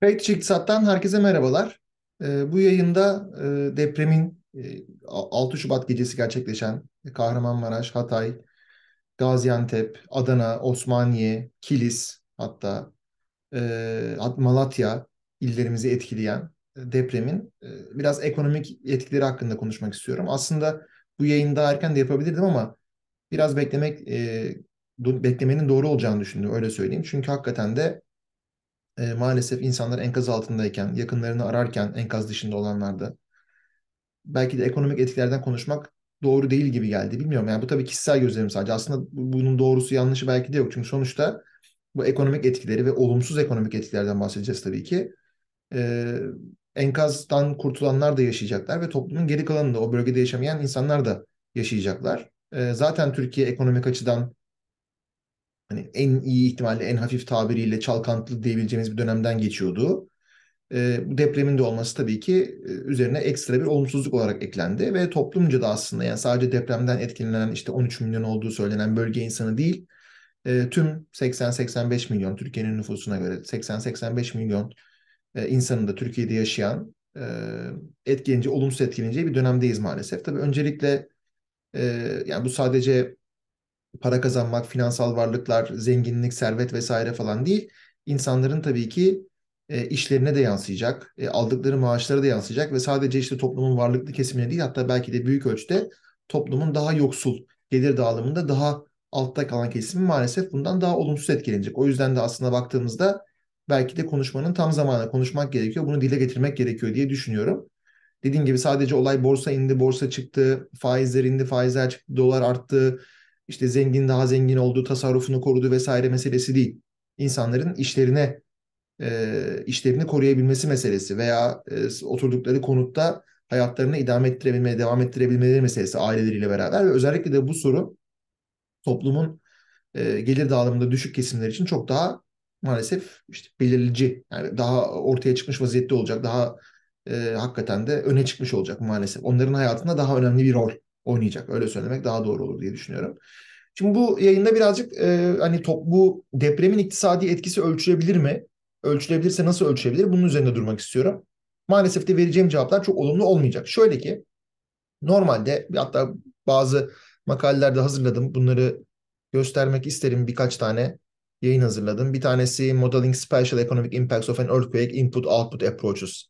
Kayıt İktisat'tan herkese merhabalar. Ee, bu yayında e, depremin e, 6 Şubat gecesi gerçekleşen Kahramanmaraş, Hatay, Gaziantep, Adana, Osmaniye, Kilis hatta e, Malatya illerimizi etkileyen depremin e, biraz ekonomik etkileri hakkında konuşmak istiyorum. Aslında bu yayında erken de yapabilirdim ama biraz beklemek e, beklemenin doğru olacağını düşündüm öyle söyleyeyim. Çünkü hakikaten de e, maalesef insanlar enkaz altındayken, yakınlarını ararken enkaz dışında olanlarda belki de ekonomik etkilerden konuşmak doğru değil gibi geldi. Bilmiyorum yani bu tabii kişisel gözlemim sadece. Aslında bu- bunun doğrusu yanlışı belki de yok. Çünkü sonuçta bu ekonomik etkileri ve olumsuz ekonomik etkilerden bahsedeceğiz tabii ki. E, enkazdan kurtulanlar da yaşayacaklar ve toplumun geri kalanında o bölgede yaşamayan insanlar da yaşayacaklar. E, zaten Türkiye ekonomik açıdan hani en iyi ihtimalle en hafif tabiriyle çalkantılı diyebileceğimiz bir dönemden geçiyordu. E, bu depremin de olması tabii ki e, üzerine ekstra bir olumsuzluk olarak eklendi ve toplumca da aslında yani sadece depremden etkilenen işte 13 milyon olduğu söylenen bölge insanı değil, e, tüm 80-85 milyon Türkiye'nin nüfusuna göre 80-85 milyon e, insanın da Türkiye'de yaşayan e, etkileneceği, olumsuz etkileneceği bir dönemdeyiz maalesef. Tabii öncelikle e, yani bu sadece para kazanmak, finansal varlıklar, zenginlik, servet vesaire falan değil. İnsanların tabii ki e, işlerine de yansıyacak, e, aldıkları maaşlara da yansıyacak ve sadece işte toplumun varlıklı kesimine değil hatta belki de büyük ölçüde toplumun daha yoksul, gelir dağılımında daha altta kalan kesimi maalesef bundan daha olumsuz etkilenecek. O yüzden de aslında baktığımızda belki de konuşmanın tam zamanı konuşmak gerekiyor, bunu dile getirmek gerekiyor diye düşünüyorum. Dediğim gibi sadece olay borsa indi, borsa çıktı, faizler indi, faizler çıktı, dolar arttı, işte zengin daha zengin olduğu, tasarrufunu korudu vesaire meselesi değil. İnsanların işlerine e, işlerini koruyabilmesi meselesi veya e, oturdukları konutta hayatlarını idame ettirebilmeye, devam ettirebilmeleri meselesi aileleriyle beraber ve özellikle de bu soru toplumun e, gelir dağılımında düşük kesimler için çok daha maalesef işte belirleyici yani daha ortaya çıkmış vaziyette olacak, daha e, hakikaten de öne çıkmış olacak maalesef. Onların hayatında daha önemli bir rol oynayacak. Öyle söylemek daha doğru olur diye düşünüyorum. Şimdi bu yayında birazcık e, hani top, bu depremin iktisadi etkisi ölçülebilir mi? Ölçülebilirse nasıl ölçülebilir? Bunun üzerinde durmak istiyorum. Maalesef de vereceğim cevaplar çok olumlu olmayacak. Şöyle ki normalde hatta bazı makalelerde hazırladım. Bunları göstermek isterim birkaç tane yayın hazırladım. Bir tanesi Modeling Spatial Economic Impacts of an Earthquake Input-Output Approaches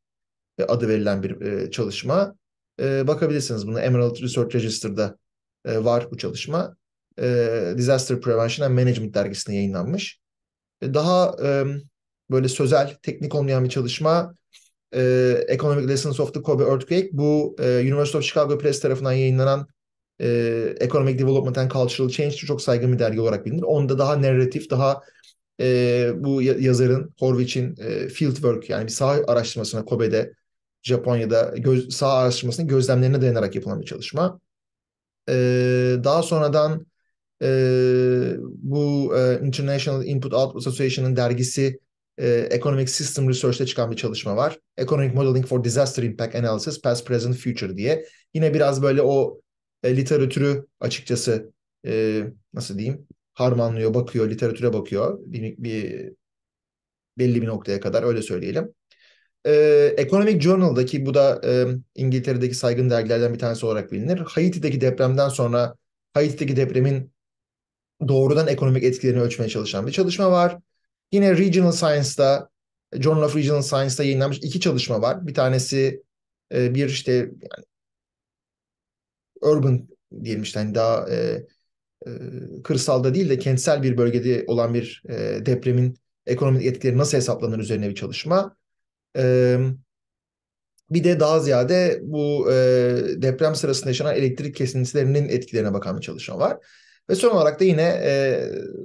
adı verilen bir e, çalışma. E, bakabilirsiniz bunu Emerald Research Register'da e, var bu çalışma. E, Disaster Prevention and Management dergisinde yayınlanmış. E, daha e, böyle sözel, teknik olmayan bir çalışma e, Economic Lessons of the Kobe Earthquake. Bu e, University of Chicago Press tarafından yayınlanan e, Economic Development and Cultural Change çok saygın bir dergi olarak bilinir. Onda daha narratif, daha e, bu yazarın, Horvich'in e, field work yani bir saha araştırmasına Kobe'de, Japonya'da göz, saha araştırmasının gözlemlerine dayanarak yapılan bir çalışma. E, daha sonradan e, bu e, International Input Output Association'ın dergisi e, Economic System Research'te çıkan bir çalışma var. Economic Modeling for Disaster Impact Analysis Past, Present, Future diye. Yine biraz böyle o e, literatürü açıkçası e, nasıl diyeyim harmanlıyor, bakıyor, literatüre bakıyor bir, bir belli bir noktaya kadar öyle söyleyelim. E, Economic Journal'daki bu da e, İngiltere'deki saygın dergilerden bir tanesi olarak bilinir. Haiti'deki depremden sonra Haiti'deki depremin doğrudan ekonomik etkilerini ölçmeye çalışan bir çalışma var. Yine Regional Science'da, Journal of Regional Science'da yayınlanmış iki çalışma var. Bir tanesi e, bir işte yani urban diyelim işte hani daha e, e, kırsalda değil de kentsel bir bölgede olan bir e, depremin ekonomik etkileri nasıl hesaplanır üzerine bir çalışma. Bir de daha ziyade bu deprem sırasında yaşanan elektrik kesintilerinin etkilerine bakan bir çalışma var. Ve son olarak da yine e,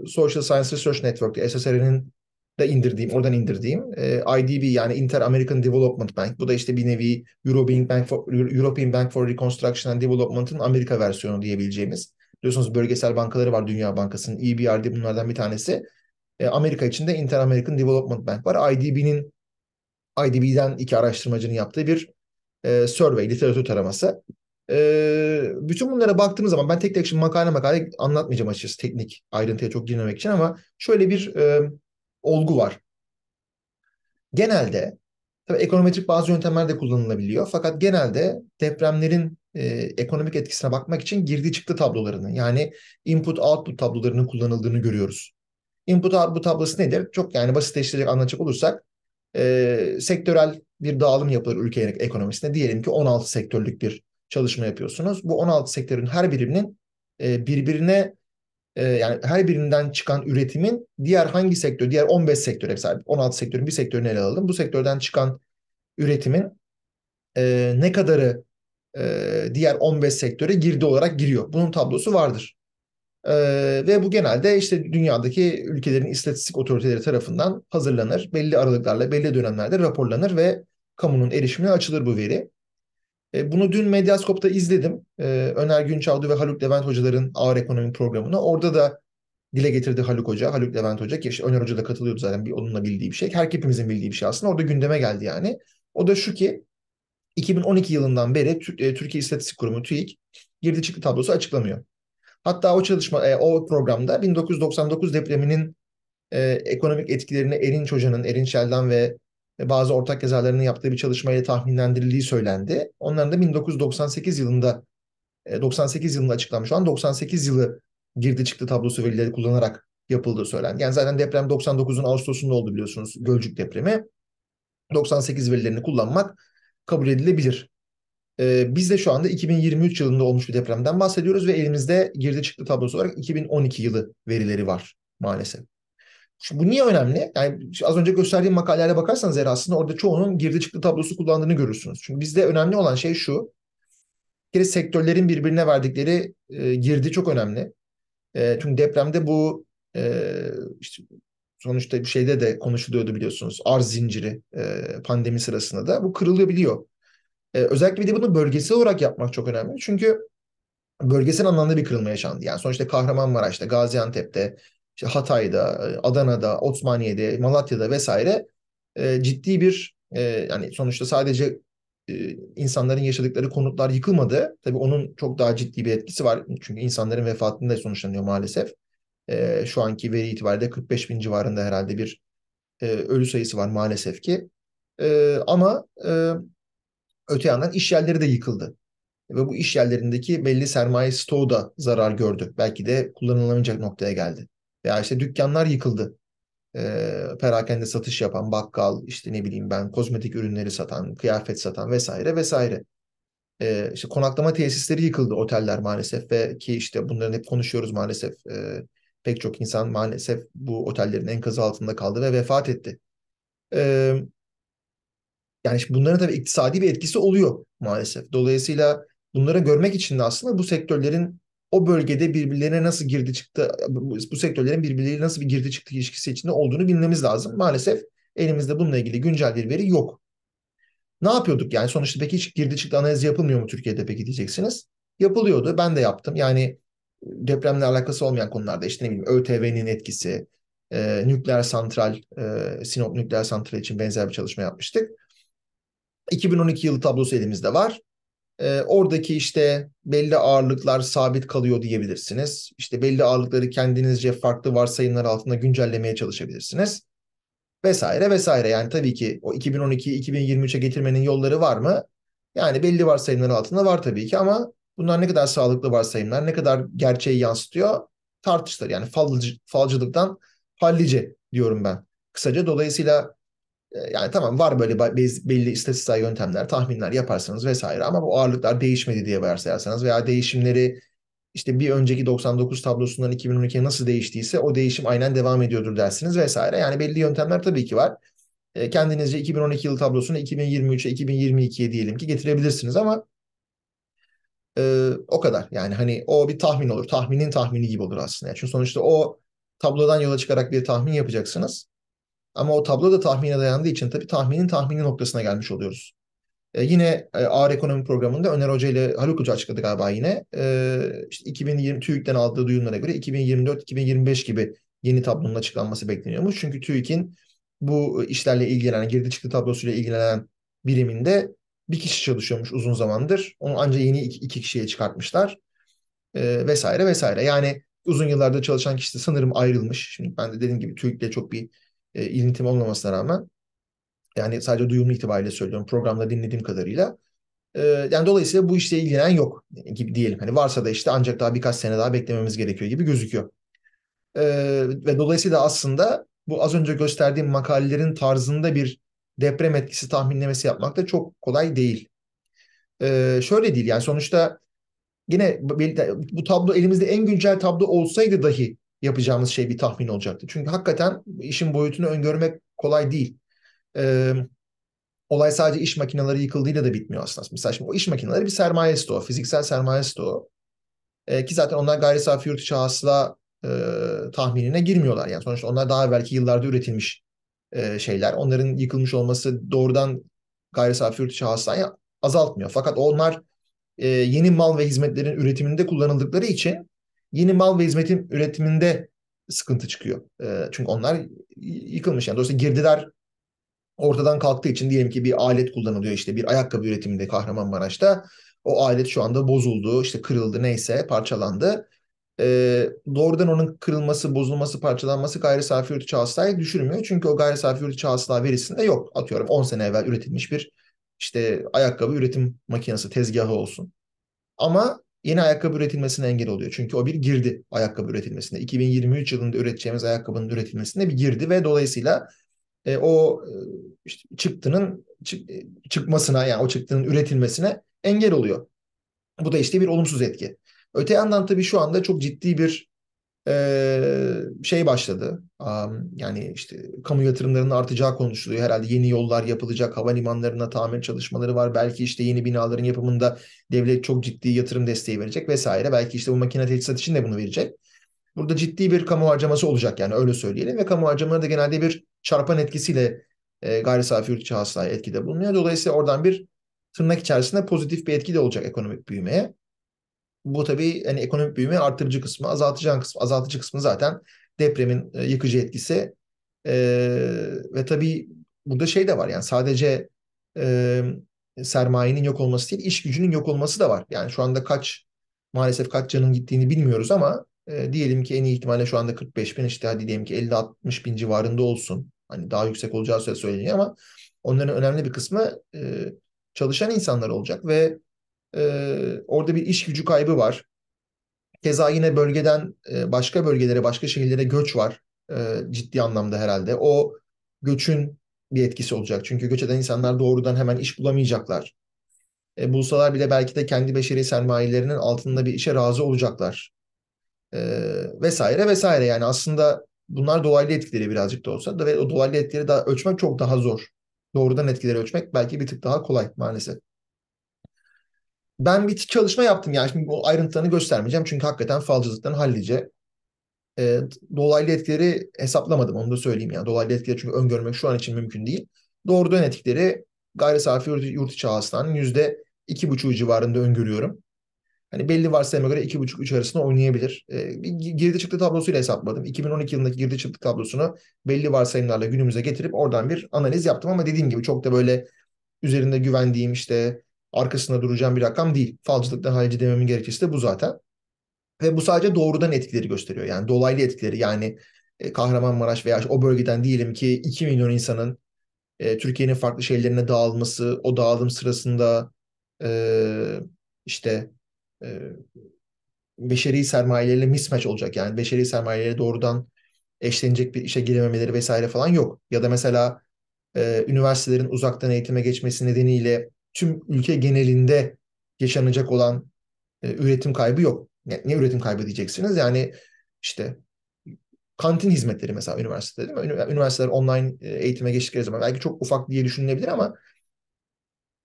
Social Science Research Network, SSR'nin de indirdiğim, oradan indirdiğim e, IDB yani Inter-American Development Bank. Bu da işte bir nevi European Bank for, European Bank for Reconstruction and Development'ın Amerika versiyonu diyebileceğimiz. Biliyorsunuz bölgesel bankaları var Dünya Bankası'nın. EBRD bunlardan bir tanesi. E, Amerika içinde Inter-American Development Bank var. IDB'nin IDB'den iki araştırmacının yaptığı bir e, survey, literatür taraması. E, bütün bunlara baktığımız zaman ben tek tek şimdi makale makale anlatmayacağım açıkçası teknik ayrıntıya çok girmemek için ama şöyle bir e, olgu var. genelde tabii ekonometrik bazı yöntemler de kullanılabiliyor. Fakat genelde depremlerin e, ekonomik etkisine bakmak için girdi çıktı tablolarını yani input output tablolarının kullanıldığını görüyoruz. Input output tablosu nedir? Çok yani basitleştirerek anlatacak olursak e, sektörel bir dağılım yapılır ülke ekonomisinde. Diyelim ki 16 sektörlük bir çalışma yapıyorsunuz. Bu 16 sektörün her birinin e, birbirine e, yani her birinden çıkan üretimin diğer hangi sektör, diğer 15 sektöre sahip 16 sektörün bir sektörünü ele alalım. Bu sektörden çıkan üretimin e, ne kadarı e, diğer 15 sektöre girdi olarak giriyor. Bunun tablosu vardır. E, ve bu genelde işte dünyadaki ülkelerin istatistik otoriteleri tarafından hazırlanır. Belli aralıklarla, belli dönemlerde raporlanır ve kamunun erişimine açılır bu veri. E, bunu dün Medyaskop'ta izledim. E, Öner Günçavdu ve Haluk Levent hocaların ağır ekonomi programını. Orada da dile getirdi Haluk Hoca, Haluk Levent Hoca ki işte Öner Hoca da katılıyordu zaten bir onunla bildiği bir şey. Her hepimizin bildiği bir şey aslında. Orada gündeme geldi yani. O da şu ki 2012 yılından beri Türkiye İstatistik Kurumu TÜİK girdi çıktı tablosu açıklamıyor. Hatta o çalışma, o programda 1999 depreminin e, ekonomik etkilerini Erinç Hoca'nın, Erinç Şeldan ve bazı ortak yazarlarının yaptığı bir çalışmayla tahminlendirildiği söylendi. Onların da 1998 yılında 98 yılında açıklanmış olan 98 yılı girdi çıktı tablosu verileri kullanarak yapıldığı söylendi. Yani zaten deprem 99'un Ağustos'unda oldu biliyorsunuz Gölcük depremi. 98 verilerini kullanmak kabul edilebilir. Ee, biz de şu anda 2023 yılında olmuş bir depremden bahsediyoruz ve elimizde girdi çıktı tablosu olarak 2012 yılı verileri var maalesef. Şimdi bu niye önemli? Yani az önce gösterdiğim makalelere bakarsanız eğer aslında orada çoğunun girdi çıktı tablosu kullandığını görürsünüz. Çünkü bizde önemli olan şey şu. Bir sektörlerin birbirine verdikleri e, girdi çok önemli. E, çünkü depremde bu e, işte sonuçta bir şeyde de konuşuluyordu biliyorsunuz. Arz zinciri e, pandemi sırasında da bu kırılabiliyor. E, özellikle bir de bunu bölgesel olarak yapmak çok önemli. Çünkü bölgesel anlamda bir kırılma yaşandı. Yani sonuçta Kahramanmaraş'ta, Gaziantep'te, işte Hatay'da, Adana'da, Osmaniye'de, Malatya'da vesaire e, ciddi bir e, yani sonuçta sadece e, insanların yaşadıkları konutlar yıkılmadı. Tabii onun çok daha ciddi bir etkisi var. Çünkü insanların vefatında sonuçlanıyor maalesef. E, şu anki veri itibariyle 45 bin civarında herhalde bir e, ölü sayısı var maalesef ki. E, ama e, öte yandan iş yerleri de yıkıldı. Ve bu iş yerlerindeki belli sermaye stoğu da zarar gördü. Belki de kullanılamayacak noktaya geldi. Veya işte dükkanlar yıkıldı. E, perakende satış yapan bakkal, işte ne bileyim ben kozmetik ürünleri satan, kıyafet satan vesaire vesaire. E, işte konaklama tesisleri yıkıldı oteller maalesef ve ki işte bunların hep konuşuyoruz maalesef. E, pek çok insan maalesef bu otellerin enkazı altında kaldı ve vefat etti. E, yani bunların tabii iktisadi bir etkisi oluyor maalesef. Dolayısıyla bunları görmek için de aslında bu sektörlerin o bölgede birbirlerine nasıl girdi çıktı, bu, sektörlerin birbirleriyle nasıl bir girdi çıktı ilişkisi içinde olduğunu bilmemiz lazım. Maalesef elimizde bununla ilgili güncel bir veri yok. Ne yapıyorduk yani sonuçta peki hiç girdi çıktı analizi yapılmıyor mu Türkiye'de peki diyeceksiniz. Yapılıyordu. Ben de yaptım. Yani depremle alakası olmayan konularda işte ne bileyim ÖTV'nin etkisi, e, nükleer santral, e, Sinop nükleer santral için benzer bir çalışma yapmıştık. 2012 yılı tablosu elimizde var. E, oradaki işte belli ağırlıklar sabit kalıyor diyebilirsiniz. İşte belli ağırlıkları kendinizce farklı varsayımlar altında güncellemeye çalışabilirsiniz. Vesaire vesaire. Yani tabii ki o 2012'yi 2023'e getirmenin yolları var mı? Yani belli varsayımlar altında var tabii ki ama bunlar ne kadar sağlıklı varsayımlar, ne kadar gerçeği yansıtıyor tartışılır. Yani falcı, falcılıktan hallice diyorum ben. Kısaca dolayısıyla yani tamam var böyle belli istatistiksel yöntemler, tahminler yaparsanız vesaire ama bu ağırlıklar değişmedi diye varsayarsanız veya değişimleri işte bir önceki 99 tablosundan 2012'ye nasıl değiştiyse o değişim aynen devam ediyordur dersiniz vesaire. Yani belli yöntemler tabii ki var. Ee, kendinizce 2012 yılı tablosunu 2023'e, 2022'ye diyelim ki getirebilirsiniz ama e, o kadar. Yani hani o bir tahmin olur. Tahminin tahmini gibi olur aslında. Çünkü sonuçta o tablodan yola çıkarak bir tahmin yapacaksınız. Ama o tablo da tahmine dayandığı için tabii tahminin tahmini noktasına gelmiş oluyoruz. E, yine e, ağır ekonomi programında Öner Hoca ile Haluk Hoca açıkladı galiba yine. E, işte 2020 TÜİK'ten aldığı duyumlara göre 2024-2025 gibi yeni tablonun açıklanması bekleniyormuş. Çünkü TÜİK'in bu işlerle ilgilenen, girdi çıktı tablosuyla ilgilenen biriminde bir kişi çalışıyormuş uzun zamandır. Onu ancak yeni iki, iki kişiye çıkartmışlar. E, vesaire vesaire. Yani uzun yıllarda çalışan kişi de sanırım ayrılmış. Şimdi ben de dediğim gibi TÜİK'le çok bir e, ilintim olmamasına rağmen Yani sadece duyumlu itibariyle söylüyorum programda dinlediğim kadarıyla. Ee, yani dolayısıyla bu işle ilgilenen yok gibi diyelim. Hani varsa da işte ancak daha birkaç sene daha beklememiz gerekiyor gibi gözüküyor. Ee, ve dolayısıyla aslında bu az önce gösterdiğim makalelerin tarzında bir deprem etkisi tahminlemesi yapmak da çok kolay değil. Ee, şöyle değil yani sonuçta yine bu tablo elimizde en güncel tablo olsaydı dahi yapacağımız şey bir tahmin olacaktı. Çünkü hakikaten işin boyutunu öngörmek kolay değil. Ee, olay sadece iş makineleri yıkıldığıyla da bitmiyor aslında. Mesela şimdi o iş makineleri bir sermaye stoğu, fiziksel sermaye stoğu. Ee, ki zaten onlar gayri safi yurt içi hasıla e, tahminine girmiyorlar. Yani sonuçta onlar daha belki yıllarda üretilmiş e, şeyler. Onların yıkılmış olması doğrudan gayri safi yurt içi hasılayı azaltmıyor. Fakat onlar e, yeni mal ve hizmetlerin üretiminde kullanıldıkları için yeni mal ve hizmetin üretiminde sıkıntı çıkıyor. E, çünkü onlar yıkılmış. Yani dolayısıyla girdiler ortadan kalktığı için diyelim ki bir alet kullanılıyor işte bir ayakkabı üretiminde Kahramanmaraş'ta. O alet şu anda bozuldu, işte kırıldı neyse parçalandı. Ee, doğrudan onun kırılması, bozulması, parçalanması gayri safi yurt içi düşürmüyor. Çünkü o gayri safi yurt içi verisinde yok. Atıyorum 10 sene evvel üretilmiş bir işte ayakkabı üretim makinesi tezgahı olsun. Ama yeni ayakkabı üretilmesine engel oluyor. Çünkü o bir girdi ayakkabı üretilmesine. 2023 yılında üreteceğimiz ayakkabının üretilmesine bir girdi ve dolayısıyla e, o e, işte çıktının çık, e, çıkmasına yani o çıktının üretilmesine engel oluyor. Bu da işte bir olumsuz etki. Öte yandan tabii şu anda çok ciddi bir şey başladı. Yani işte kamu yatırımlarının artacağı konuşuluyor. Herhalde yeni yollar yapılacak, havalimanlarına tamir çalışmaları var. Belki işte yeni binaların yapımında devlet çok ciddi yatırım desteği verecek vesaire. Belki işte bu makine teçhizat için de bunu verecek. Burada ciddi bir kamu harcaması olacak yani öyle söyleyelim. Ve kamu harcamaları da genelde bir çarpan etkisiyle e, gayri safi yurt içi hasılaya etkide bulunuyor. Dolayısıyla oradan bir tırnak içerisinde pozitif bir etki de olacak ekonomik büyümeye. Bu tabii hani ekonomik büyüme artırıcı kısmı, azaltıcı kısmı, azaltıcı kısmı zaten depremin e, yıkıcı etkisi. E, ve tabii burada şey de var yani sadece e, sermayenin yok olması değil, iş gücünün yok olması da var. Yani şu anda kaç maalesef kaç canın gittiğini bilmiyoruz ama e, diyelim ki en iyi ihtimalle şu anda 45 bin işte hadi diyelim ki 50-60 bin civarında olsun. Hani daha yüksek olacağı söyleniyor ama onların önemli bir kısmı e, çalışan insanlar olacak ve e, orada bir iş gücü kaybı var. Keza yine bölgeden e, başka bölgelere, başka şehirlere göç var. E, ciddi anlamda herhalde. O göçün bir etkisi olacak. Çünkü göç eden insanlar doğrudan hemen iş bulamayacaklar. E, bulsalar bile belki de kendi beşeri sermayelerinin altında bir işe razı olacaklar. E, vesaire vesaire. Yani aslında bunlar dolaylı etkileri birazcık da olsa da ve o dolaylı etkileri daha ölçmek çok daha zor. Doğrudan etkileri ölçmek belki bir tık daha kolay maalesef. Ben bir çalışma yaptım yani şimdi o ayrıntılarını göstermeyeceğim çünkü hakikaten falcılıktan hallice. E, dolaylı etkileri hesaplamadım onu da söyleyeyim yani. Dolaylı etkileri çünkü öngörmek şu an için mümkün değil. Doğrudan etkileri gayri safi yurt, yurt içi hasılanın yüzde iki buçuğu civarında öngörüyorum. Hani belli varsayıma göre iki buçuk üç arasında oynayabilir. E, bir girdi çıktı tablosuyla hesapladım. 2012 yılındaki girdi çıktı tablosunu belli varsayımlarla günümüze getirip oradan bir analiz yaptım ama dediğim gibi çok da böyle üzerinde güvendiğim işte arkasında duracağım bir rakam değil. Falcılıktan harici dememin gerekçesi de bu zaten. Ve bu sadece doğrudan etkileri gösteriyor. Yani dolaylı etkileri yani e, Kahramanmaraş veya o bölgeden diyelim ki 2 milyon insanın e, Türkiye'nin farklı şehirlerine dağılması, o dağılım sırasında e, işte e, beşeri sermayelerle mismatch olacak. Yani beşeri sermayeleri doğrudan eşlenecek bir işe girememeleri vesaire falan yok. Ya da mesela e, üniversitelerin uzaktan eğitime geçmesi nedeniyle tüm ülke genelinde yaşanacak olan e, üretim kaybı yok. Yani ne üretim kaybı diyeceksiniz? Yani işte kantin hizmetleri mesela üniversitede değil mi? Üniversiteler online e, eğitime geçtikleri zaman belki çok ufak diye düşünülebilir ama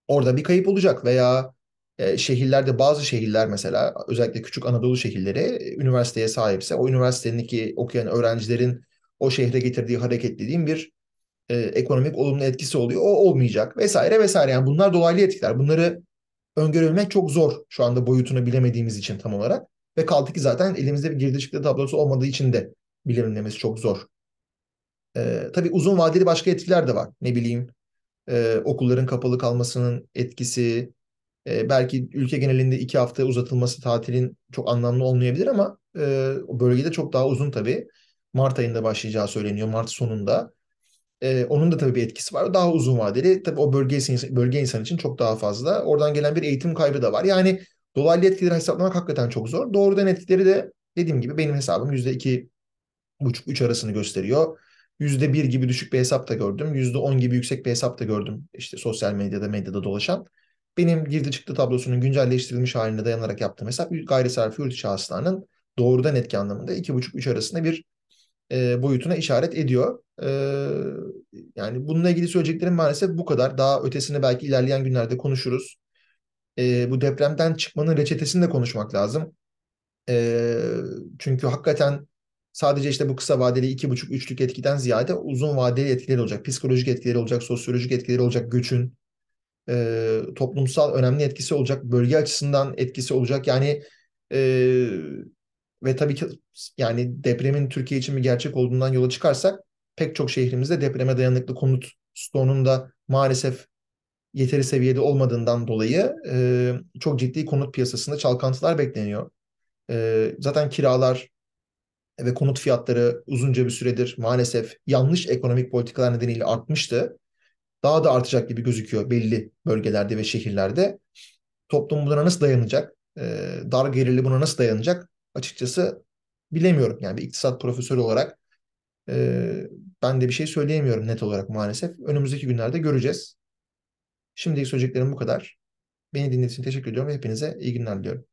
orada bir kayıp olacak veya e, şehirlerde bazı şehirler mesela özellikle küçük Anadolu şehirleri e, üniversiteye sahipse o üniversitedeki okuyan öğrencilerin o şehre getirdiği hareketliliğin bir e, ekonomik olumlu etkisi oluyor. O olmayacak vesaire vesaire. Yani bunlar dolaylı etkiler. Bunları öngörebilmek çok zor şu anda boyutunu bilemediğimiz için tam olarak. Ve kaldı ki zaten elimizde bir girdi çıktı tablosu olmadığı için de bilinmemesi çok zor. Ee, tabii uzun vadeli başka etkiler de var. Ne bileyim e, okulların kapalı kalmasının etkisi, e, belki ülke genelinde iki hafta uzatılması tatilin çok anlamlı olmayabilir ama e, bölgede çok daha uzun tabii. Mart ayında başlayacağı söyleniyor, Mart sonunda. Ee, onun da tabii bir etkisi var. Daha uzun vadeli. Tabii o bölge, bölge insan için çok daha fazla. Oradan gelen bir eğitim kaybı da var. Yani dolaylı etkileri hesaplamak hakikaten çok zor. Doğrudan etkileri de dediğim gibi benim hesabım yüzde iki buçuk üç arasını gösteriyor. Yüzde bir gibi düşük bir hesap da gördüm. Yüzde on gibi yüksek bir hesap da gördüm. İşte sosyal medyada, medyada dolaşan. Benim girdi çıktı tablosunun güncelleştirilmiş haline dayanarak yaptığım hesap gayri safi yurt içi hasılanın doğrudan etki anlamında iki buçuk üç arasında bir e, boyutuna işaret ediyor. E, yani bununla ilgili söyleyeceklerim maalesef bu kadar. Daha ötesini belki ilerleyen günlerde konuşuruz. E, bu depremden çıkmanın reçetesini de konuşmak lazım. E, çünkü hakikaten sadece işte bu kısa vadeli iki buçuk üçlük etkiden ziyade uzun vadeli etkileri olacak. Psikolojik etkileri olacak, sosyolojik etkileri olacak, göçün e, toplumsal önemli etkisi olacak, bölge açısından etkisi olacak. Yani e, ve tabii ki yani depremin Türkiye için bir gerçek olduğundan yola çıkarsak pek çok şehrimizde depreme dayanıklı konut stoğunun da maalesef yeteri seviyede olmadığından dolayı e, çok ciddi konut piyasasında çalkantılar bekleniyor. E, zaten kiralar ve konut fiyatları uzunca bir süredir maalesef yanlış ekonomik politikalar nedeniyle artmıştı. Daha da artacak gibi gözüküyor belli bölgelerde ve şehirlerde. Toplum buna nasıl dayanacak? E, dar gelirli buna nasıl dayanacak? Açıkçası bilemiyorum. Yani bir iktisat profesörü olarak e, ben de bir şey söyleyemiyorum net olarak maalesef. Önümüzdeki günlerde göreceğiz. Şimdilik söyleyeceklerim bu kadar. Beni dinlediğiniz için teşekkür ediyorum ve hepinize iyi günler diliyorum.